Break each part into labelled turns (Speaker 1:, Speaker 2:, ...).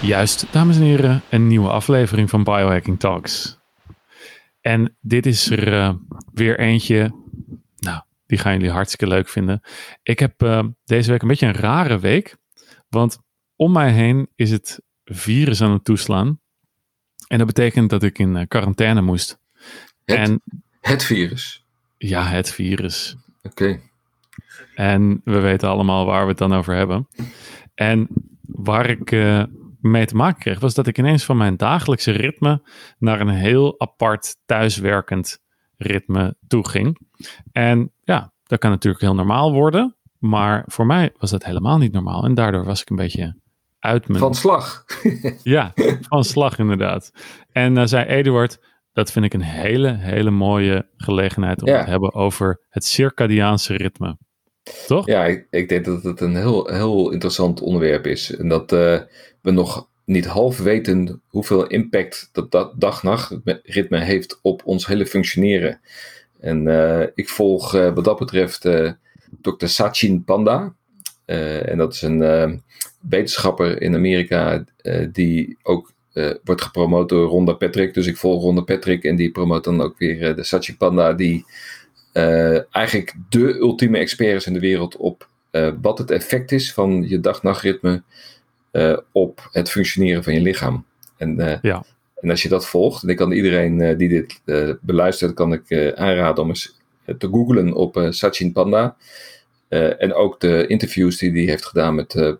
Speaker 1: Juist, dames en heren, een nieuwe aflevering van Biohacking Talks. En dit is er uh, weer eentje, nou, die gaan jullie hartstikke leuk vinden. Ik heb uh, deze week een beetje een rare week, want om mij heen is het virus aan het toeslaan. En dat betekent dat ik in uh, quarantaine moest.
Speaker 2: Het, en, het virus?
Speaker 1: Ja, het virus.
Speaker 2: Oké. Okay.
Speaker 1: En we weten allemaal waar we het dan over hebben. En waar ik mee te maken kreeg, was dat ik ineens van mijn dagelijkse ritme naar een heel apart thuiswerkend ritme toe ging. En ja, dat kan natuurlijk heel normaal worden. Maar voor mij was dat helemaal niet normaal. En daardoor was ik een beetje uit mijn...
Speaker 2: Van slag.
Speaker 1: ja, van slag inderdaad. En uh, zei Eduard, dat vind ik een hele, hele mooie gelegenheid om ja. te hebben over het circadiaanse ritme. Toch?
Speaker 2: Ja, ik, ik, denk dat het een heel, heel interessant onderwerp is. En dat uh, we nog niet half weten hoeveel impact dat, dat dag-nacht-ritme heeft op ons hele functioneren. En uh, ik volg uh, wat dat betreft Dr. Sachin Panda. en dat is een wetenschapper in Amerika die ook wordt gepromoot door Ronda Patrick. Dus ik volg Ronda Patrick en die promoot dan ook weer de Sachin Panda die eigenlijk de ultieme expert is in de wereld op wat het effect is van je dag-nachtritme op het functioneren van je lichaam. En, ja. en als je dat volgt, en ik kan iedereen die dit beluistert, kan ik aanraden om eens te googlen op Sachin Panda. en ook de interviews die hij heeft gedaan met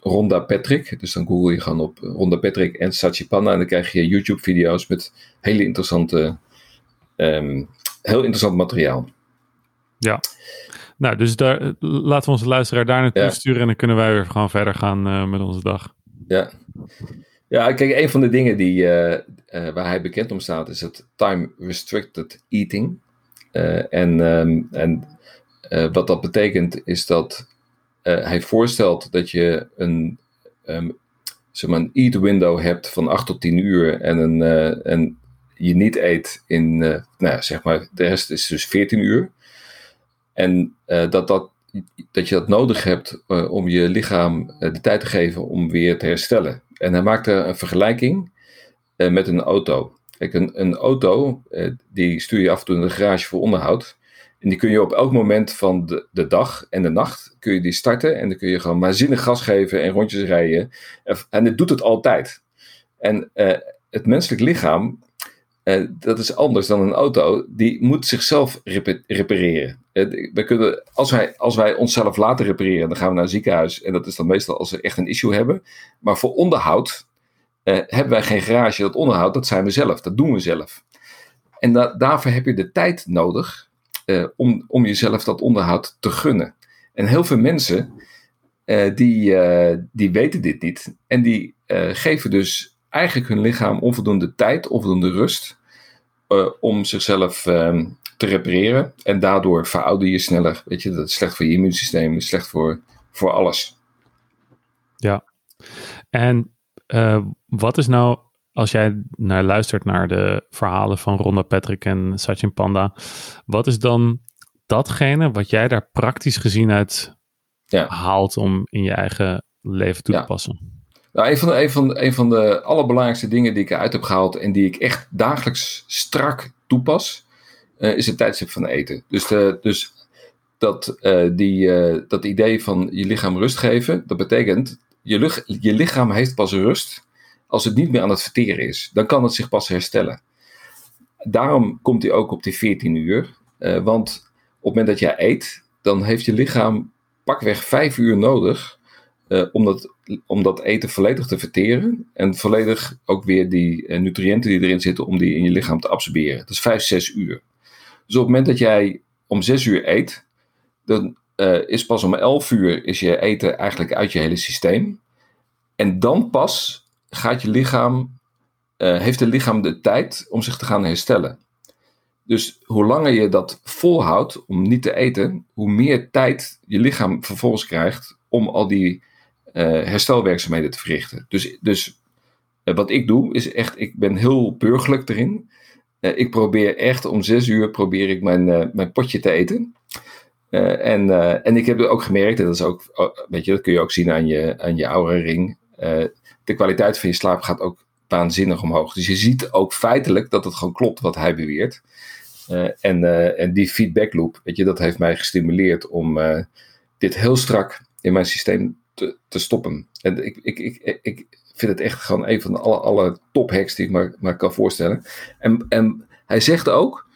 Speaker 2: Ronda Patrick. Dus dan google je gewoon op Ronda Patrick en Sachin Panda. En dan krijg je YouTube-video's met hele interessante um, heel interessant materiaal.
Speaker 1: Ja, nou, dus daar, laten we onze luisteraar daar naartoe sturen en dan kunnen wij weer gewoon verder gaan uh, met onze dag.
Speaker 2: Ja. Ja, kijk, een van de dingen die, uh, uh, waar hij bekend om staat is het time restricted eating. en um, en wat dat betekent is dat hij voorstelt dat je een, um, zeg maar een eat window hebt van 8 tot 10 uur en een, en je niet eet in, nou ja, zeg maar, de rest is dus 14 uur. En uh, dat, dat, dat je dat nodig hebt uh, om je lichaam de tijd te geven om weer te herstellen. En hij maakte een vergelijking met een auto. Kijk, een, een auto, die stuur je af en toe in de garage voor onderhoud. En die kun je op elk moment van de, de dag en de nacht kun je die starten. En dan kun je gewoon waanzinnig gas geven en rondjes rijden. En het doet het altijd. En het menselijk lichaam uh, dat is anders dan een auto. Die moet zichzelf repareren. Uh, we kunnen, als, wij, als wij onszelf laten repareren, dan gaan we naar een ziekenhuis. En dat is dan meestal als we echt een issue hebben. Maar voor onderhoud uh, hebben wij geen garage. Dat onderhoud, dat zijn we zelf. Dat doen we zelf. En da daarvoor heb je de tijd nodig om, om jezelf dat onderhoud te gunnen. En heel veel mensen, die, die weten dit niet. En die geven dus eigenlijk hun lichaam onvoldoende tijd, onvoldoende rust uh, om zichzelf uh, te repareren. En daardoor verouder je sneller. Weet je, dat is slecht voor je immuunsysteem, is slecht voor, voor alles.
Speaker 1: Ja, en uh, wat is nou, als jij naar luistert naar de verhalen van Ronda Patrick en Sachin Panda, wat is dan datgene wat jij daar praktisch gezien uit ja. haalt om in je eigen leven toe te passen?
Speaker 2: Nou, een van, de, een, van, een van de allerbelangrijkste dingen die ik eruit heb gehaald en die ik echt dagelijks strak toepas, uh, is het tijdstip van eten. Dus, de, dus dat, uh, die, uh, dat idee van je lichaam rust geven, dat betekent je, je lichaam heeft pas rust als het niet meer aan het verteren is. Dan kan het zich pas herstellen. Daarom komt hij ook op die 14 uur. want op het moment dat jij eet, dan heeft je lichaam pakweg 5 uur nodig uh, om, dat, eten volledig te verteren. En volledig ook weer die uh, nutriënten die erin zitten, om die in je lichaam te absorberen. Dat is 5, 6 uur. Dus op het moment dat jij om 6 uur eet, dan uh, is pas om 11 uur is je eten eigenlijk uit je hele systeem. En dan pas gaat je lichaam, heeft het lichaam de tijd om zich te gaan herstellen. Dus hoe langer je dat volhoudt om niet te eten, hoe meer tijd je lichaam vervolgens krijgt om al die herstelwerkzaamheden te verrichten. Dus, dus uh, wat ik doe is echt, ik ben heel burgerlijk erin. Uh, ik probeer echt om zes uur probeer ik mijn, mijn potje te eten. en, en ik heb ook gemerkt, en dat is ook, weet je, dat kun je ook zien aan je, aan je aura ring. de kwaliteit van je slaap gaat ook waanzinnig omhoog. Dus je ziet ook feitelijk dat het gewoon klopt wat hij beweert. en, en die feedback loop, weet je, dat heeft mij gestimuleerd om dit heel strak in mijn systeem te, te stoppen. En ik, ik, ik, ik vind het echt gewoon een van de alle, alle top hacks die ik me, maar kan voorstellen. En, en hij zegt ook,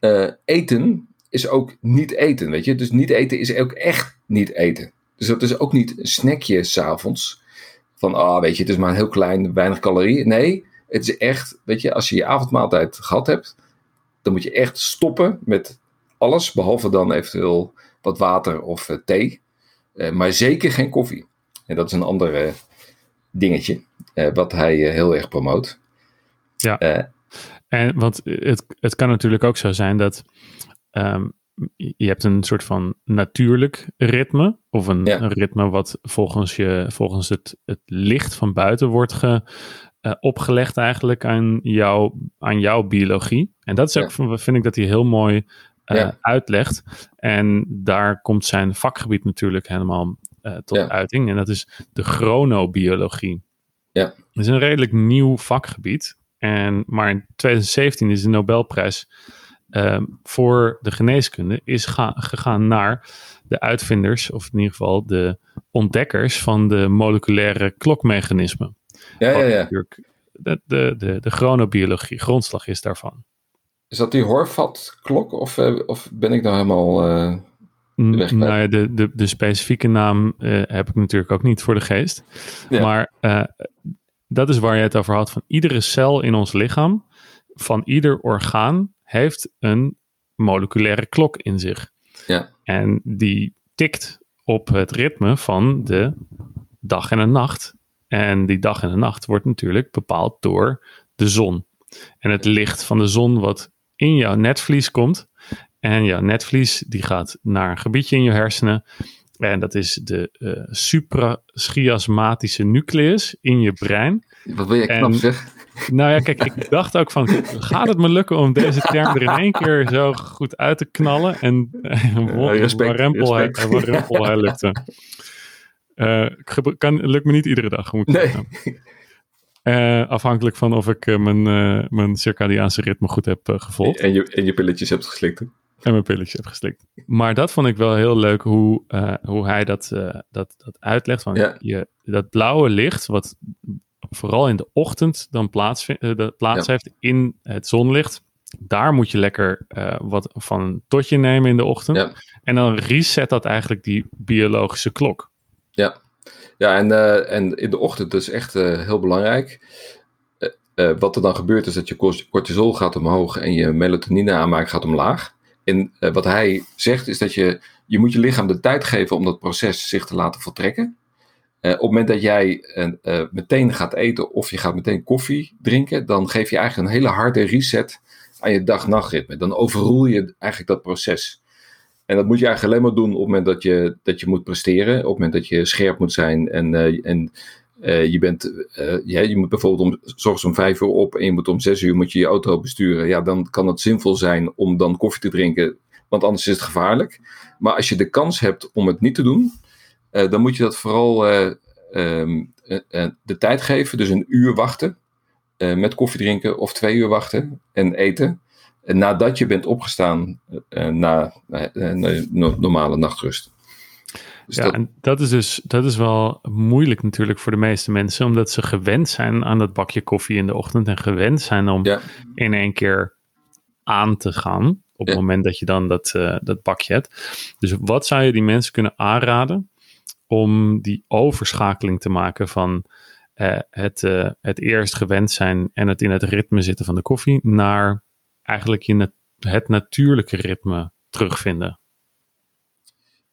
Speaker 2: uh, eten is ook niet eten, weet je. Dus niet eten is ook echt niet eten. Dus dat is ook niet een snackje s'avonds. Van, ah, weet je, het is maar een heel klein, weinig calorieën. Nee, het is echt, weet je, als je je avondmaaltijd gehad hebt, dan moet je echt stoppen met alles, behalve dan eventueel wat water of uh, thee. Uh, maar zeker geen koffie. En dat is een ander dingetje, wat hij heel erg promoot.
Speaker 1: Ja. En want het, het kan natuurlijk ook zo zijn dat um, je hebt een soort van natuurlijk ritme. Of een, een ritme wat volgens, je, volgens het, het licht van buiten wordt ge, uh, opgelegd eigenlijk aan, jou, aan jouw biologie. En dat is ook, ja. vind ik dat hij heel mooi ja. uitlegt. En daar komt zijn vakgebied natuurlijk helemaal uh, tot uiting. En dat is de chronobiologie.
Speaker 2: Ja.
Speaker 1: Dat is een redelijk nieuw vakgebied. En, maar in 2017 is de Nobelprijs uh, voor de geneeskunde is ga, gegaan naar de uitvinders, of in ieder geval de ontdekkers van de moleculaire klokmechanismen.
Speaker 2: Ja, ja, ja.
Speaker 1: De, de, de, de chronobiologie, grondslag is daarvan.
Speaker 2: Is dat die Horvat-klok of, uh, of ben ik nou helemaal... Uh...
Speaker 1: Nou ja, de, de, de specifieke naam uh, heb ik natuurlijk ook niet voor de geest. Ja. Maar uh, dat is waar je het over had. Van iedere cel in ons lichaam, van ieder orgaan, heeft een moleculaire klok in zich.
Speaker 2: Ja.
Speaker 1: En die tikt op het ritme van de dag en de nacht. En die dag en de nacht wordt natuurlijk bepaald door de zon. En het licht van de zon wat in jouw netvlies komt. En jouw netvlies die gaat naar een gebiedje in je hersenen. En dat is de uh, supraschiasmatische nucleus in je brein.
Speaker 2: Wat wil je knap zeg?
Speaker 1: Nou ja, kijk, ik dacht ook van, gaat het me lukken om deze term er in één keer zo goed uit te knallen? En
Speaker 2: uh, respect,
Speaker 1: rempel, respect. Hij, rempel hij lukte. Uh, kan, lukt me niet iedere dag, moet ik
Speaker 2: nee.
Speaker 1: Uh, afhankelijk van of ik uh, mijn, uh, mijn circadiaanse ritme goed heb gevolgd.
Speaker 2: En je, en je pilletjes hebt geslikt.
Speaker 1: En mijn pilletjes heb geslikt. Maar dat vond ik wel heel leuk hoe, hoe hij dat, dat, dat uitlegt. Van
Speaker 2: ja.
Speaker 1: je, dat blauwe licht, wat vooral in de ochtend dan plaats, plaats
Speaker 2: Ja.
Speaker 1: heeft in het zonlicht. Daar moet je lekker wat van een totje nemen in de ochtend.
Speaker 2: Ja.
Speaker 1: En dan reset dat eigenlijk die biologische klok.
Speaker 2: Ja, ja en, eh, en in de ochtend is echt eh, heel belangrijk. Eh, wat er dan gebeurt is dat je cort- cortisol gaat omhoog en je melatonine aanmaak gaat omlaag. En wat hij zegt is dat je, je moet je lichaam de tijd geven om dat proces zich te laten voltrekken. Op het moment dat jij meteen gaat eten of je gaat meteen koffie drinken, dan geef je eigenlijk een hele harde reset aan je dag-nachtritme. Dan overroel je eigenlijk dat proces. En dat moet je eigenlijk alleen maar doen op het moment dat je, dat je moet presteren. Op het moment dat je scherp moet zijn. En, eh, en eh, je, bent, ja, je moet bijvoorbeeld om, 's om vijf uur op en je moet om zes uur moet je, je auto besturen. Ja, dan kan het zinvol zijn om dan koffie te drinken. Want anders is het gevaarlijk. Maar als je de kans hebt om het niet te doen. dan moet je dat vooral eh, ehm, eh, eh, de tijd geven. Dus een uur wachten. met koffie drinken of twee uur wachten en eten. Nadat je bent opgestaan eh, na eh, een no- normale nachtrust. Dus
Speaker 1: ja,
Speaker 2: dat,
Speaker 1: en dat is dus dat is wel moeilijk natuurlijk voor de meeste mensen, omdat ze gewend zijn aan dat bakje koffie in de ochtend en gewend zijn om
Speaker 2: ja,
Speaker 1: in één keer aan te gaan op het moment dat je dan dat, eh, dat bakje hebt. Dus wat zou je die mensen kunnen aanraden om die overschakeling te maken van eh, het, eh, het eerst gewend zijn en het in het ritme zitten van de koffie naar eigenlijk je het natuurlijke ritme terugvinden?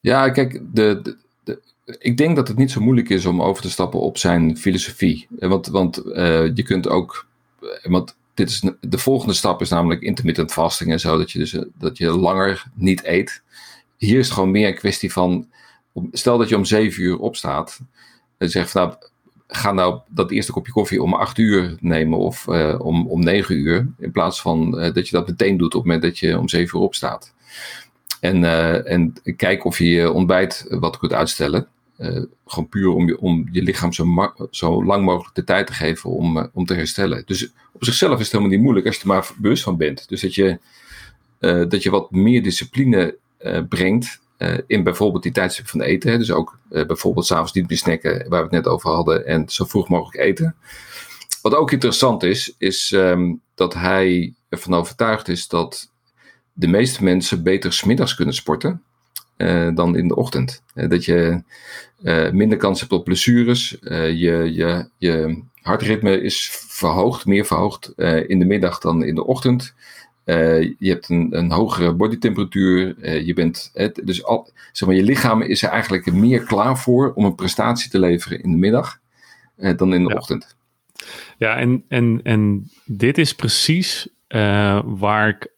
Speaker 2: ja, kijk, de, de, ik denk dat het niet zo moeilijk is om over te stappen op zijn filosofie. Eh, Want, want eh, je kunt ook, eh, want dit is, de volgende stap is namelijk intermittent fasting en zo, dat je dus dat je langer niet eet. Hier is het gewoon meer een kwestie van, stel dat je om zeven uur opstaat en zegt van nou, ga nou dat eerste kopje koffie om acht uur nemen of eh, om, om negen uur, in plaats van eh, dat je dat meteen doet op het moment dat je om zeven uur opstaat. En, eh, en kijk of je je ontbijt wat kunt uitstellen. gewoon puur om je, om je lichaam zo, zo lang mogelijk de tijd te geven om, om te herstellen. Dus op zichzelf is het helemaal niet moeilijk als je er maar bewust van bent. Dus dat je, dat je wat meer discipline brengt in bijvoorbeeld die tijdstip van eten. Dus ook bijvoorbeeld s'avonds niet meer snacken, waar we het net over hadden, en zo vroeg mogelijk eten. Wat ook interessant is, is um, dat hij ervan overtuigd is dat de meeste mensen beter smiddags kunnen sporten uh, dan in de ochtend. Uh, dat je uh, minder kans hebt op blessures. je, je, je hartritme is verhoogd, meer verhoogd in de middag dan in de ochtend. Je hebt een, een hogere bodytemperatuur. je, bent, dus al, zeg maar, je lichaam is er eigenlijk meer klaar voor om een prestatie te leveren in de middag dan in de
Speaker 1: ja.
Speaker 2: ochtend.
Speaker 1: Ja, en, en, en dit is precies uh, waar ik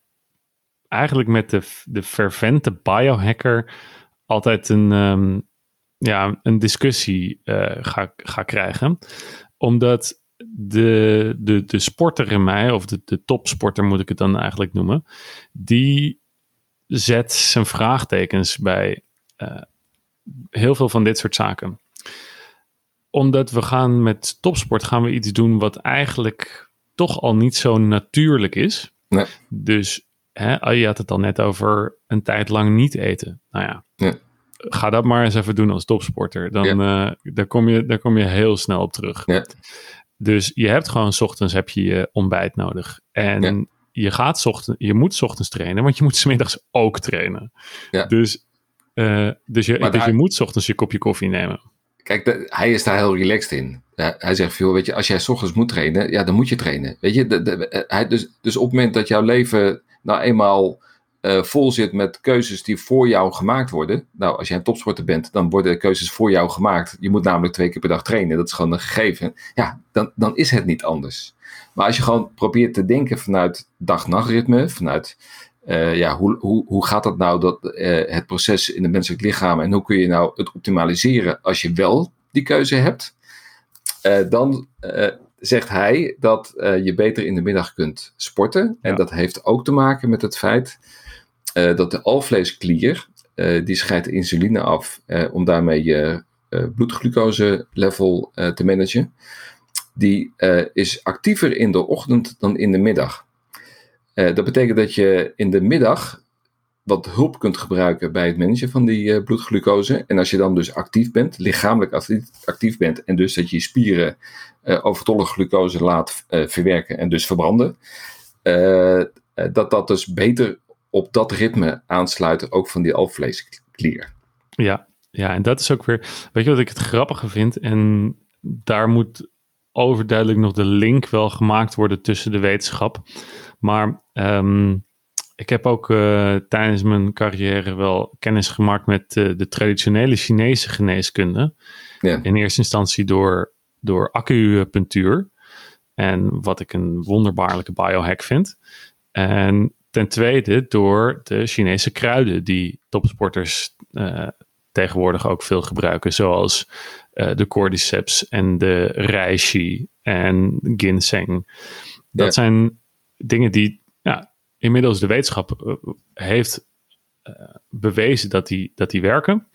Speaker 1: eigenlijk met de, de fervente biohacker altijd een, um, ja, een discussie uh, ga, ga krijgen. Omdat de, de, de sporter in mij, of de, de topsporter moet ik het dan eigenlijk noemen, die zet zijn vraagtekens bij uh, heel veel van dit soort zaken omdat we gaan met topsport gaan we iets doen wat eigenlijk toch al niet zo natuurlijk is.
Speaker 2: Nee.
Speaker 1: Dus hè, je had het al net over een tijd lang niet eten. Nou ja, ga dat maar eens even doen als topsporter. Dan ja. uh, daar, kom je, daar kom je heel snel op terug.
Speaker 2: Ja.
Speaker 1: Dus je hebt gewoon, s ochtends heb je je ontbijt nodig. En je, gaat ochtend, je moet s ochtends trainen, want je moet smiddags ook trainen. Dus, uh, dus, je, dus daar... je moet s ochtends je kopje koffie nemen.
Speaker 2: Kijk, de, hij is daar heel relaxed in. Ja, hij zegt veel, weet je, als jij s ochtends moet trainen, ja, dan moet je trainen. Weet je, de, de, hij, dus, dus op het moment dat jouw leven nou eenmaal uh, vol zit met keuzes die voor jou gemaakt worden. Nou, als jij een topsporter bent, dan worden de keuzes voor jou gemaakt. Je moet namelijk twee keer per dag trainen, dat is gewoon een gegeven. Ja, dan, dan is het niet anders. Maar als je gewoon probeert te denken vanuit dag-nachtritme, vanuit uh, ja, hoe, hoe, hoe gaat dat nou, dat, uh, het proces in het menselijk lichaam en hoe kun je nou het optimaliseren als je wel die keuze hebt? Dan zegt hij dat je beter in de middag kunt sporten. En dat heeft ook te maken met het feit dat de alvleesklier, die scheidt insuline af om daarmee je bloedglucose level te managen. Die is actiever in de ochtend dan in de middag. Uh, dat betekent dat je in de middag wat hulp kunt gebruiken bij het managen van die uh, bloedglucose. En als je dan dus actief bent, lichamelijk actief bent, en dus dat je spieren uh, overtollige glucose laat verwerken en dus verbranden, dat dat dus beter op dat ritme aansluit, ook van die alvleesklier.
Speaker 1: Ja, ja, en dat is ook weer, weet je wat ik het grappige vind? En daar moet overduidelijk nog de link wel gemaakt worden tussen de wetenschap. Maar um, ik heb ook uh, tijdens mijn carrière wel kennis gemaakt met uh, de traditionele Chinese geneeskunde.
Speaker 2: Ja.
Speaker 1: In eerste instantie door, door acupunctuur. En wat ik een wonderbaarlijke biohack vind. En ten tweede door de Chinese kruiden die topsporters uh, tegenwoordig ook veel gebruiken. Zoals de cordyceps en de reishi en ginseng. Dat ja. zijn dingen die inmiddels de wetenschap heeft uh, bewezen dat die, dat die werken.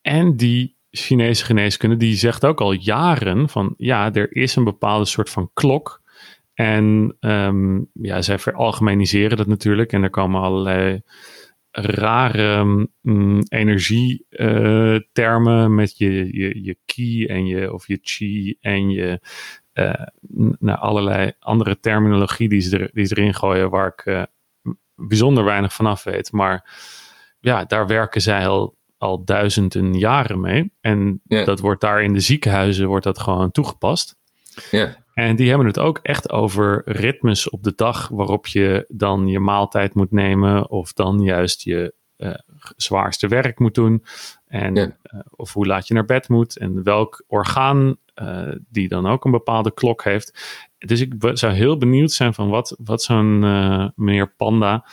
Speaker 1: En die Chinese geneeskunde die zegt ook al jaren van ja, er is een bepaalde soort van klok. En um, ja, zij veralgemeniseren dat natuurlijk. En er komen allerlei rare um, energietermen uh, met je, je, je ki en je, of je chi en je uh, naar allerlei andere terminologie die ze, er, die ze erin gooien, waar ik uh, bijzonder weinig vanaf weet. Maar ja, daar werken zij al, al duizenden jaren mee. En
Speaker 2: yeah.
Speaker 1: dat wordt daar in de ziekenhuizen wordt dat gewoon toegepast.
Speaker 2: Yeah.
Speaker 1: En die hebben het ook echt over ritmes op de dag waarop je dan je maaltijd moet nemen of dan juist je uh, zwaarste werk moet doen. En,
Speaker 2: yeah.
Speaker 1: uh, of hoe laat je naar bed moet en welk orgaan uh, die dan ook een bepaalde klok heeft. Dus ik zou heel benieuwd zijn van wat, wat zo'n meneer Panda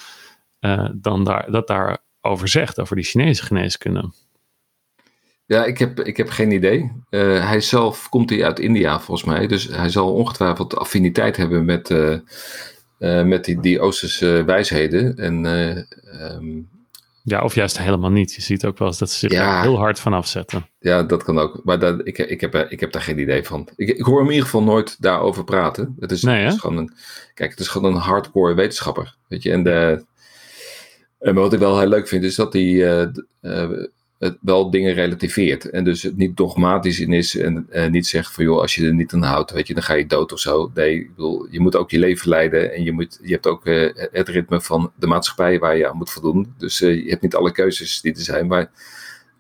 Speaker 1: dan daar, dat daarover zegt, over die Chinese geneeskunde.
Speaker 2: Ja, ik heb, ik heb geen idee. Hij zelf komt hij uit India volgens mij. Dus hij zal ongetwijfeld affiniteit hebben met, met die, die Oosterse wijsheden. En um,
Speaker 1: Ja, of juist helemaal niet. Je ziet ook wel eens dat ze zich
Speaker 2: Ja.
Speaker 1: daar heel hard van afzetten.
Speaker 2: Ja, dat kan ook. Maar dat, ik, ik, heb, er- ik heb daar geen idee van. Ik, ik hoor hem in ieder geval nooit daarover praten. Het is,
Speaker 1: Nee, hè?
Speaker 2: het is gewoon een, kijk, het is gewoon een hardcore wetenschapper. Weet je, en, de, en wat ik wel heel leuk vind, is dat hij eh, eh, het wel dingen relativeert. En dus het niet dogmatisch in is en eh, niet zegt van joh, als je er niet aan houdt, weet je, dan ga je dood of zo. Nee, ik bedoel, je moet ook je leven leiden en je, moet, je hebt ook eh, het ritme van de maatschappij waar je aan moet voldoen. Dus eh, je hebt niet alle keuzes die er zijn, maar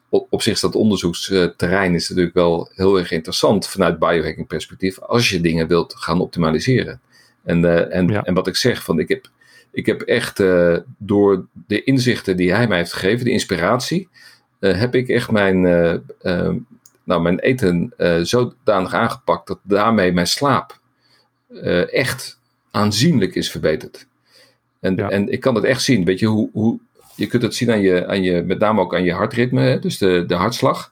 Speaker 2: op, op zich is dat onderzoeksterrein is natuurlijk wel heel erg interessant vanuit biohacking perspectief als je dingen wilt gaan optimaliseren. En, en,
Speaker 1: Ja.
Speaker 2: en wat ik zeg, van ik heb, ik heb echt door de inzichten die hij mij heeft gegeven, de inspiratie, heb ik echt mijn, eh, eh, nou, mijn eten eh, zodanig aangepakt dat daarmee mijn slaap eh, echt aanzienlijk is verbeterd. En,
Speaker 1: Ja.
Speaker 2: en ik kan het echt zien, weet je, hoe, hoe, je kunt het zien aan je, aan je, met name ook aan je hartritme, dus de, de hartslag.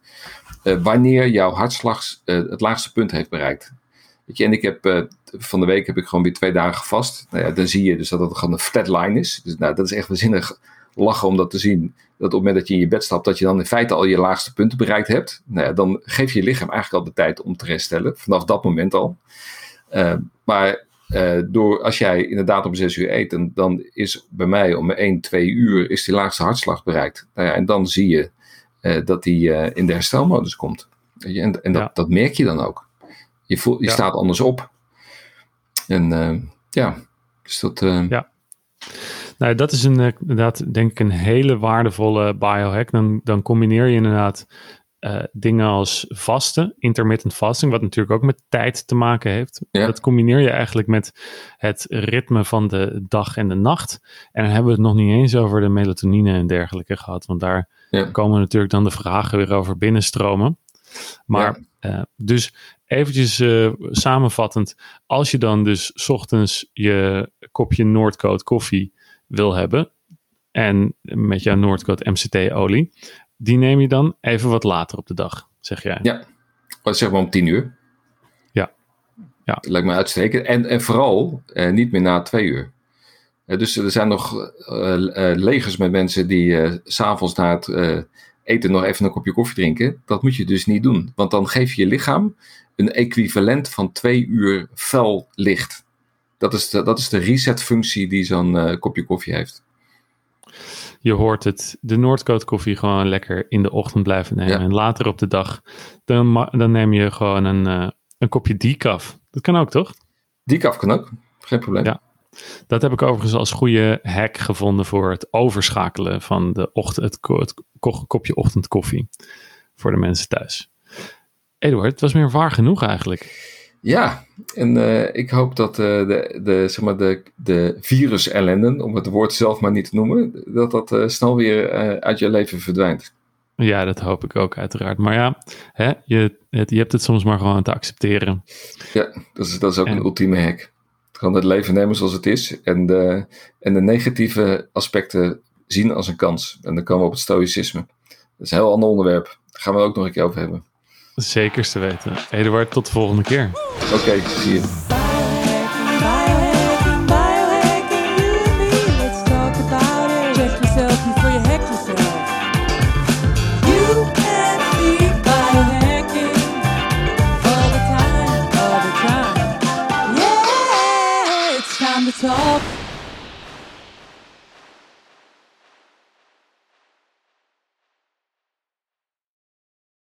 Speaker 2: eh, wanneer jouw hartslag eh, het laagste punt heeft bereikt. Weet je, en ik heb eh, van de week heb ik gewoon weer twee dagen gevast. Nou ja, dan zie je dus dat het gewoon een flat line is. Dus nou, dat is echt waanzinnig lachen om dat te zien. Dat op het moment dat je in je bed stapt, dat je dan in feite al je laagste punten bereikt hebt. Nou ja, dan geef je je lichaam eigenlijk al de tijd om te herstellen. Vanaf dat moment al. Eh, maar eh, door, als jij inderdaad om zes uur eet, dan, dan is bij mij om 1, 2 uur is die laagste hartslag bereikt. Nou ja, en dan zie je eh, dat die in de herstelmodus komt. En, en dat,
Speaker 1: Ja.
Speaker 2: dat merk je dan ook. Je, voelt, je staat anders op. En ja, dus dat...
Speaker 1: Ja. Nou, dat is een, eh, inderdaad, denk ik, een hele waardevolle biohack. Dan, dan combineer je inderdaad eh, dingen als vasten, intermittent fasting, wat natuurlijk ook met tijd te maken heeft.
Speaker 2: Ja.
Speaker 1: Dat combineer je eigenlijk met het ritme van de dag en de nacht. En dan hebben we het nog niet eens over de melatonine en dergelijke gehad, want daar
Speaker 2: Ja.
Speaker 1: komen natuurlijk dan de vragen weer over binnenstromen. Maar eh, dus eventjes samenvattend, als je dan dus 's ochtends je kopje Noordcoat koffie wil hebben en met jouw Noordcoat MCT-olie, die neem je dan even wat later op de dag, zeg jij.
Speaker 2: Ja. Oh, zeg maar om tien uur.
Speaker 1: Ja. Ja.
Speaker 2: Dat lijkt me uitstekend. En, en vooral eh, niet meer na twee uur. Eh, dus er zijn nog eh, eh, legers met mensen die s s'avonds na het eten nog even een kopje koffie drinken. Dat moet je dus niet doen. Want dan geef je je lichaam een equivalent van twee uur fel licht. Dat is de, dat is de reset-functie die zo'n eh, kopje koffie heeft.
Speaker 1: Je hoort het, de Noordcoat koffie gewoon lekker in de ochtend blijven nemen.
Speaker 2: Ja.
Speaker 1: En later op de dag, dan, dan neem je gewoon een, eh, een kopje decaf. Dat kan ook, toch?
Speaker 2: Die kaf kan ook. Geen probleem.
Speaker 1: Ja. Dat heb ik overigens als goede hack gevonden voor het overschakelen van de ochtend, het, ko- het ko- kopje ochtendkoffie voor de mensen thuis. Eduard, het was meer waar genoeg eigenlijk.
Speaker 2: Ja, en eh, ik hoop dat eh, de, de, zeg maar de, de virus-ellenden, om het woord zelf maar niet te noemen, dat dat eh, snel weer uit je leven verdwijnt.
Speaker 1: Ja, dat hoop ik ook uiteraard. Maar ja, hè, je, het, je hebt het soms maar gewoon te accepteren.
Speaker 2: Ja, dat is, dat is ook
Speaker 1: En-
Speaker 2: een ultieme hack. Gewoon het leven nemen zoals het is en de, en de negatieve aspecten zien als een kans. En dan komen we op het stoïcisme. Dat is een heel ander onderwerp. Daar gaan we het ook nog een keer over hebben.
Speaker 1: Zekers te weten. Eduard, tot de volgende keer.
Speaker 2: Oké, zie je.